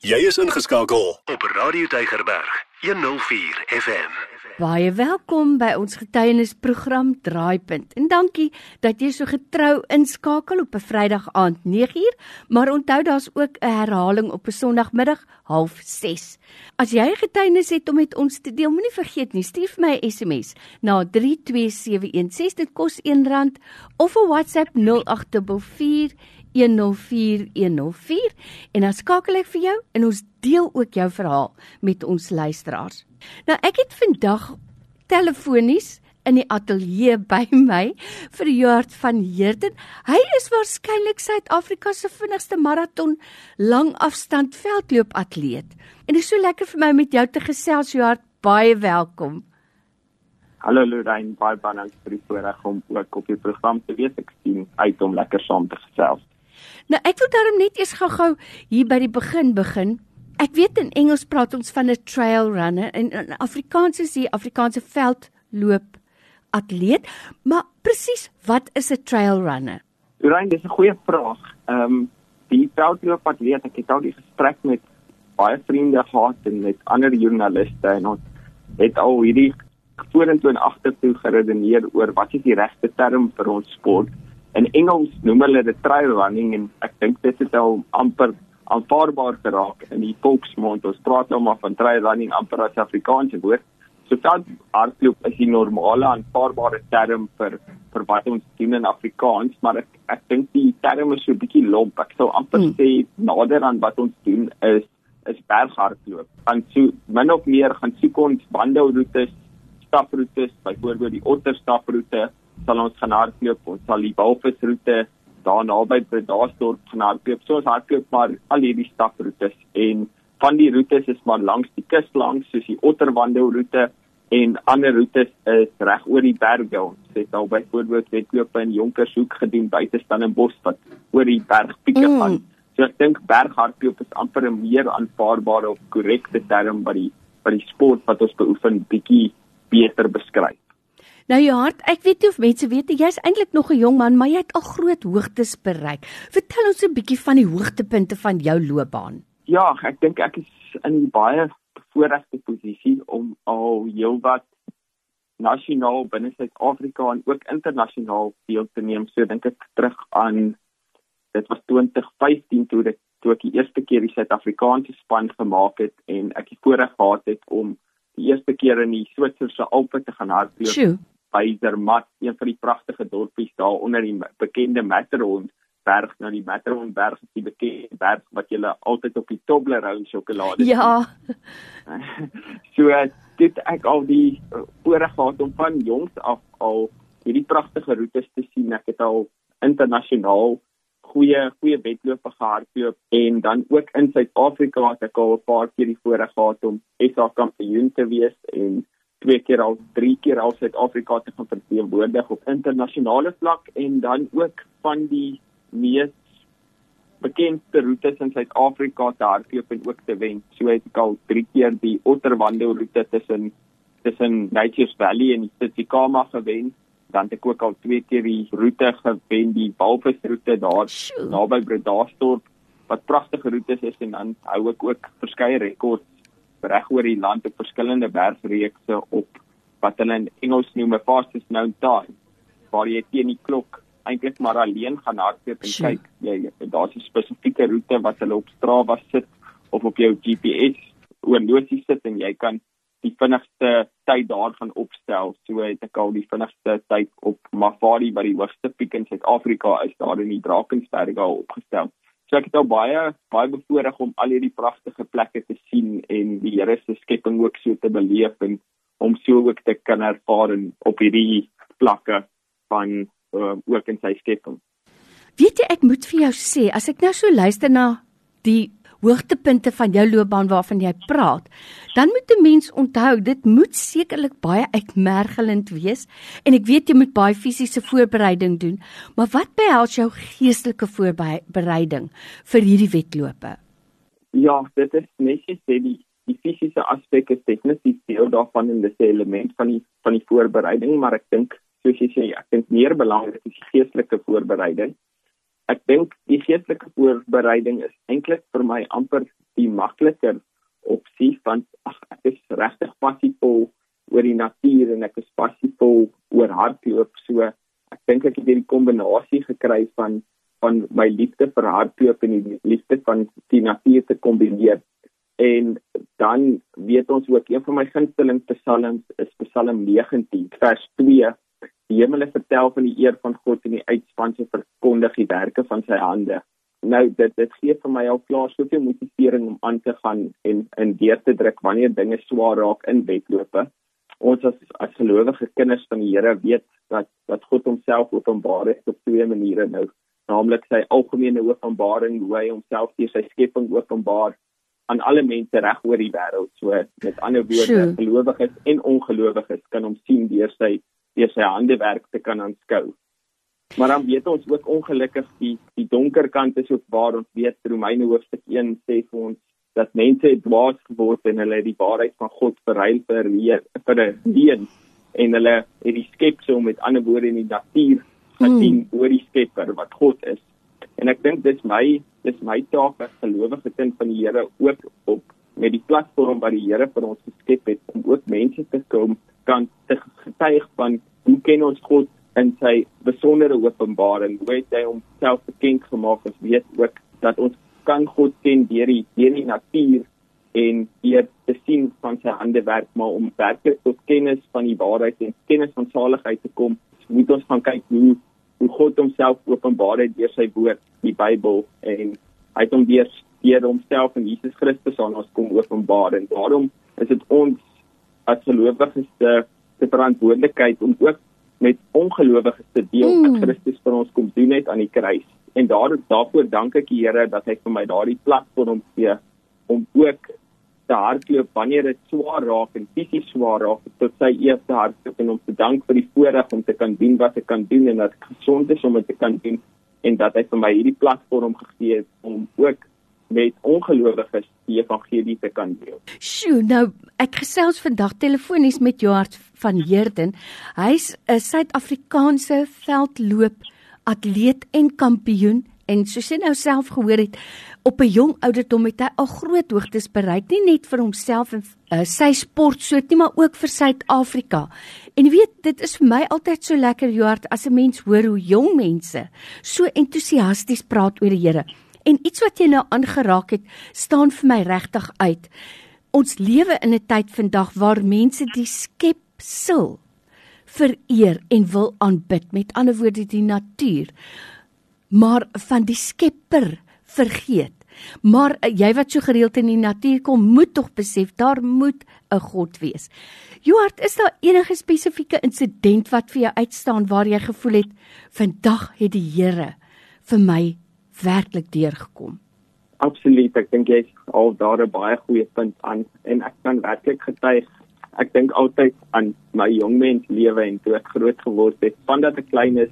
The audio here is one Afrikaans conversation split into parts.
Jy is ingeskakel op Radio Deigerberg 104 FM. Baie welkom by ons getuienisprogram Draaipunt. En dankie dat jy so getrou inskakel op 'n Vrydag aand 9uur, maar onthou daar's ook 'n herhaling op 'n Sondagmiddag 06:30. As jy 'n getuienis het om met ons te deel, moenie vergeet nie, stuur my 'n SMS na 32716 dit kos R1 of 'n WhatsApp 0844 104104 en dan skakel ek vir jou en ons deel ook jou verhaal met ons luisteraars. Nou ek het vandag telefonies in die ateljee by my vir Joart van Heerden. Hy is waarskynlik Suid-Afrika se vinnigste maraton langafstand veldloopatleet. En dit is so lekker vir my om met jou te gesels Joart. Baie welkom. Hallo Lorraine, baie baie dankie vir die voorreg om ook op die program te wees. Ek sien uit om lekker saam te gesels. Nou ek wil daarom net eers gou-gou hier by die begin begin. Ek weet in Engels praat ons van 'n trail runner en in Afrikaans is die Afrikaanse veldloop atleet, maar presies wat is 'n trail runner? Urain, dis 'n goeie vraag. Ehm um, die veldloop atleet, ek het al die gesprek met baie vriende gehad en met ander joernaliste en ons het al hierdie vorentoe en agtertoe geredeneer oor wat is die regte term vir ons sport. In Engels noem hulle dit trail running en ek dink dit is al amper aanvaarbaar geraak in die volksmond. Ons praat nou maar van trail running amper as Afrikaanse woord. So dan hardloop is die normale aanvaarbare term vir vir wat ons doen in Afrikaans, maar ek ek dink die term is so 'n bietjie lomp. Ek sou amper hmm. sê nader aan wat ons doen is is berghardloop. Dan so min of meer gaan soek ons wandelroetes, staproetes, byvoorbeeld die otterstaproete sal ons gaan hardloop. Ons sal die Walvisroete daar naby Bredasdorp gaan hardloop. So ons hardloop maar al hierdie staproetes en van die roetes is maar langs die kus langs soos die Otterwandelroete en ander roetes is reg oor die berge. Ons het al byvoorbeeld wedlope in Jonkershoek gedoen buite Stellenbosch wat oor die bergpieke mm. gaan. So ek dink berghardloop is amper 'n meer aanvaarbare of korrekte term wat die wat die sport wat ons beoefen bietjie beter beskryf. Nou jou hart, ek weet nie of mense weet jy's eintlik nog 'n jong man, maar jy het al groot hoogtes bereik. Vertel ons 'n bietjie van die hoogtepunte van jou loopbaan. Ja, ek dink ek is in 'n baie bevoordeelde posisie om al heelwat nasionaal binne Suid-Afrika en ook internasionaal deel te neem. So dink ek terug aan dit was 2015 toe ek toe ek die eerste keer die Suid-Afrikaanse span gemaak het en ek die voorreg gehad het om die eerste keer in die Switserse Alpe te gaan hardloop by Zermatt, een van die pragtige dorpies daar onder die bekende Matterhorn berg, nou die Matterhorn berg is die bekende berg wat jy altyd op die Toblerone sjokolade Ja. so dit ek al die voorreg gehad om van jongs af al hierdie pragtige roetes te sien. Ek het al internasionaal goeie goeie wedlope gehardloop en dan ook in Suid-Afrika het ek al 'n paar keer die voorreg gehad om SA kampioen te wees en twee keer al drie keer al Suid-Afrika te gaan verteenwoordig op internasionale vlak en dan ook van die mees bekendste roetes in Suid-Afrika te hardloop en ook te wen. So het ek al drie keer die Otterwandel roete tussen tussen Nature's Valley en Tsitsikamma gewen. Dan het ek ook al twee keer die roete gewen, die Walvisroete daar naby Bredasdorp wat pragtige roetes is en dan hou ek ook verskeie rekords reg oor die land op verskillende bergreekse op wat hulle in Engels noem 'n fastest known time waar jy teen die klok eintlik maar alleen gaan hardloop en kyk jy daar's 'n spesifieke roete wat hulle op Strava sit of op jou GPS oorlosie sit en jy kan die vinnigste tyd daar gaan opstel. So het ek al die vinnigste tyd op Mafari wat die hoogste piek in Suid-Afrika is daar in die Drakensberge opgestel So ek het al baie baie bevoorreg om al hierdie pragtige plekke te sien en die Here se skepping ook so te beleef en om so ook te kan ervaar op hierdie plekke van uh, ook in sy skepping. Weet jy ek moet vir jou sê as ek nou so luister na die hoogtepunte van jou loopbaan waarvan jy praat, dan moet 'n mens onthou dit moet sekerlik baie uitmergelend wees en ek weet jy moet baie fisiese voorbereiding doen, maar wat behels jou geestelike voorbereiding vir hierdie wedlope? Ja, dit is net sê die die fisiese aspek is definitief deel daarvan en dis 'n element van die van die voorbereiding, maar ek dink soos jy sê, ek dink meer belangrik is die geestelike voorbereiding ek dink die geestelike voorbereiding is eintlik vir my amper die makliker opsie want ag ek is regtig passievol oor die natuur en ek is passievol oor hardloop. So ek dink ek het hierdie kombinasie gekry van van my liefde vir hardloop en die liefde van die natuur te kombineer. En dan weet ons ook een van my gunsteling psalms is Psalm 19 vers 2 die hemel vertel van die eer van God en die uitspanse verkondig die werke van sy hande nou dit dit gee vir my al klaar soveel motivering om aan te gaan en in deur te druk wanneer dinge swaar raak in wedlope. Ons as as gelowige kinders van die Here weet dat dat God homself openbaar het op twee maniere nou, naamlik sy algemene openbaring hoe hy homself deur sy skepping openbaar aan alle mense reg oor die wêreld. So met ander woorde, gelowiges en ongelowiges kan hom sien deur sy deur sy handewerk te kan aanskou. Maar dan weet ons ook ongelukkig die die donker kant is ook waar ons weet Romeine hoofstuk 1 sê vir ons dat mense het dwaas geword en hulle die waarheid van God verruil vir leer vir 'n leen en hulle het die skepsel met ander woorde in die natuur gesien hmm. oor die Skepper wat God is. En ek dink dis my dis my taak as gelowige kind van die Here ook op met die platform wat die Here vir ons geskep het om ook mense te kom getuig van hoe ken ons God in sy besondere openbaring. Hoe het hy homself bekend gemaak ons weet ook dat ons kan God ken deur die deur die natuur en deur te sien van sy handewerk maar om werklik tot kennis van die waarheid en kennis van saligheid te kom moet ons gaan kyk hoe hoe God homself openbaar het deur sy woord die Bybel en hy het hom deur deur homself en Jesus Christus aan ons kom openbaar. En daarom is dit ons as gelowiges te verantwoordelikheid om ook met ongelowiges te deel wat mm. Christus vir ons kom doen het aan die kruis. En daar daarvoor dank ek die Here dat hy vir my daardie platform gee om ook te hardloop wanneer dit swaar raak en fisies swaar raak tot sy eerste hardloop en om te dank vir die voorreg om te kan doen wat ek kan doen en dat ek gesond is om dit te kan doen en dat hy vir my hierdie platform gegee het om ook met ongelowiges die evangelie te kan deel. Sjoe, nou ek gesels vandag telefonies met Joart van Heerden. Hy's 'n Suid-Afrikaanse veldloop atleet en kampioen en soos jy nou self gehoor het, op 'n jong ouderdom het hy al groot hoogtes bereik, nie net vir homself en uh, sy sportsoort nie, maar ook vir Suid-Afrika. En jy weet, dit is vir my altyd so lekker Joart as 'n mens hoor hoe jong mense so entoesiasties praat oor die Here. En iets wat jy nou aangeraak het, staan vir my regtig uit. Ons lewe in 'n tyd vandag waar mense die skepsel vereer en wil aanbid, met ander woorde die natuur, maar van die Skepper vergeet. Maar eh, jy wat so gereeld in die natuur kom, moet tog besef daar moet 'n God wees. Joart, is daar enige spesifieke insident wat vir jou uitstaan waar jy gevoel het vandag het die Here vir my werklik deurgekom? Absoluut, ek dink jy's al daar 'n baie goeie punt aan en ek kan werklik getuig. Ek dink altyd aan my jong mens lewe en toe ek groot geword het. Vandat ek klein is,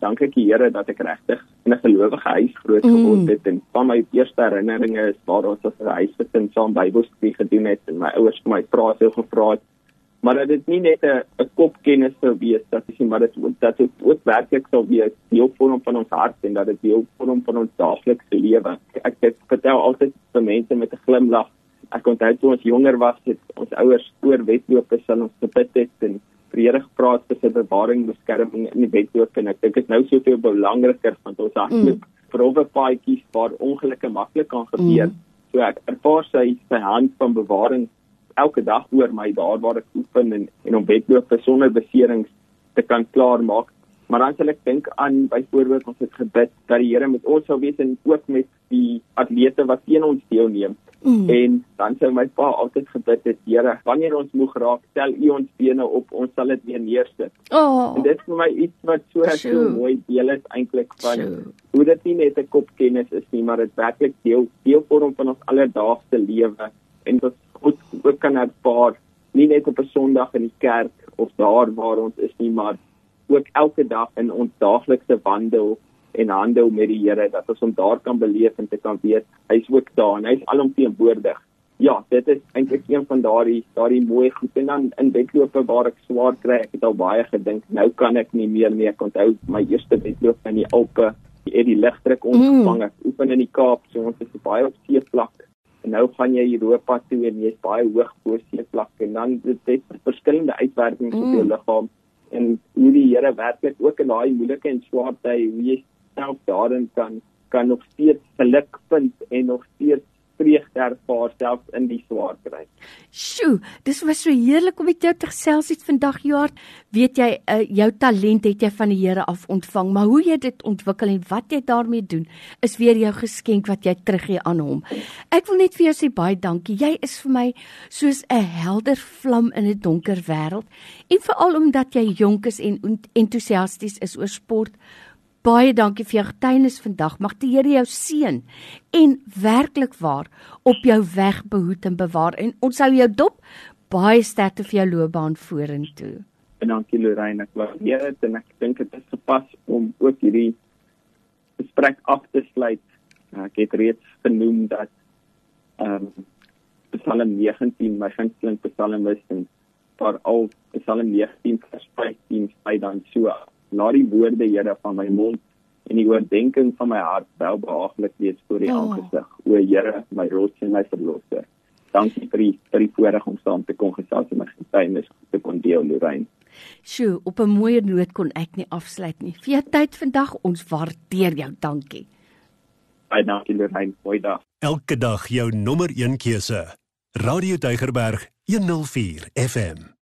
dank ek die Here dat ek regtig in 'n gelowige huis groot geword mm. het mm. en van my eerste herinneringe is waar ons as 'n huisgesin saam Bybelstudie gedoen het en my ouers vir my vra so gevra het maar dat dit nie net 'n kopkennis sou wees dat jy maar dit dat dit ook werklik sou wees deel vorm van ons hart en dat dit deel vorm van ons daaglikse lewe. Ek het vertel altyd vir mense met 'n glimlag. Ek onthou toe ons jonger was, het ons ouers oor wedloop gesin ons gebid het en vrede gepraat vir sy bewaring beskerming in die wedloop en ek dink dit is nou soveel belangriker want ons hardloop mm. grove paadjies waar ongelukke maklik kan gebeur. Mm. So ek ervaar sy sy hand van bewaring elke dag oor my daar waar ek oefen en en om wedloop sonder beserings te kan klaarmaak. Maar dan sal ek dink aan byvoorbeeld ons het gebid dat die Here met ons sou wees en ook met die atlete wat teen ons deelneem. Mm. En dan sou my pa altyd gebid het, Here, wanneer ons moeg raak, tel U ons bene op, ons sal dit weer neersit. Oh. En dit is vir my iets wat so so mooi deel is eintlik van Sjoe. hoe dit nie net 'n kopkennis is nie, maar dit werklik deel deel vorm van ons alledaagse lewe en God ook kan ervaar nie net op 'n Sondag in die kerk of daar waar ons is nie maar ook elke dag in ons daaglikse wandel en handel met die Here dat ons hom daar kan beleef en te kan weet hy's ook daar en hy's alomteenwoordig. Ja, dit is eintlik een van daardie daardie mooi goed en dan in wedlope waar ek swaar kry, ek het al baie gedink, nou kan ek nie meer nie. Ek onthou my eerste wedloop in die Alpe, die het die ligdruk ons mm. gevang. Ek oefen in die Kaap, so ons is baie op seevlak en nou gaan jy Europa toe en jy's baie hoog bo seevlak en dan dit het verskillende uitwerkings mm. op jou liggaam en hoe die Here werklik ook in daai moeilike en swaar tye hoe jy self daarin kan kan nog steeds geluk vind en nog steeds vreugde ervaar selfs in die swaar kry. Sjoe, dis was so heerlik om met jou te gesels het vandag Joart. Weet jy, uh, jou talent het jy van die Here af ontvang, maar hoe jy dit ontwikkel en wat jy daarmee doen, is weer jou geskenk wat jy teruggee aan hom. Ek wil net vir jou sê baie dankie. Jy is vir my soos 'n helder vlam in 'n donker wêreld en veral omdat jy jonk is en entoesiasties is oor sport baie dankie vir jou getuienis vandag. Mag die Here jou seën en werklik waar op jou weg behoed en bewaar en ons hou jou dop. Baie sterkte vir jou loopbaan vorentoe. En dankie Lorraine, ek waardeer dit en ek dink dit is gepas om ook hierdie gesprek af te sluit. Ek het reeds genoem dat ehm um, Psalm 19 my gunsteling Psalm is en vir al Psalm 19 vers 15 sê dan so laat die woorde Here van my mond en die oordeenking van my hart wel behaaglik wees voor die oh. aangesig o Here my rots en my verlosser dankie vir die vir die voorreg om saam te kon gesels en my getuienis te kon deel Lorraine Sjoe, op 'n mooi noot kon ek nie afsluit nie. Vir jou tyd vandag, ons waardeer jou. Dankie. Baie dankie Lorraine, mooi dag. Elke dag jou nommer 1 keuse. Radio Deugerberg 104 FM.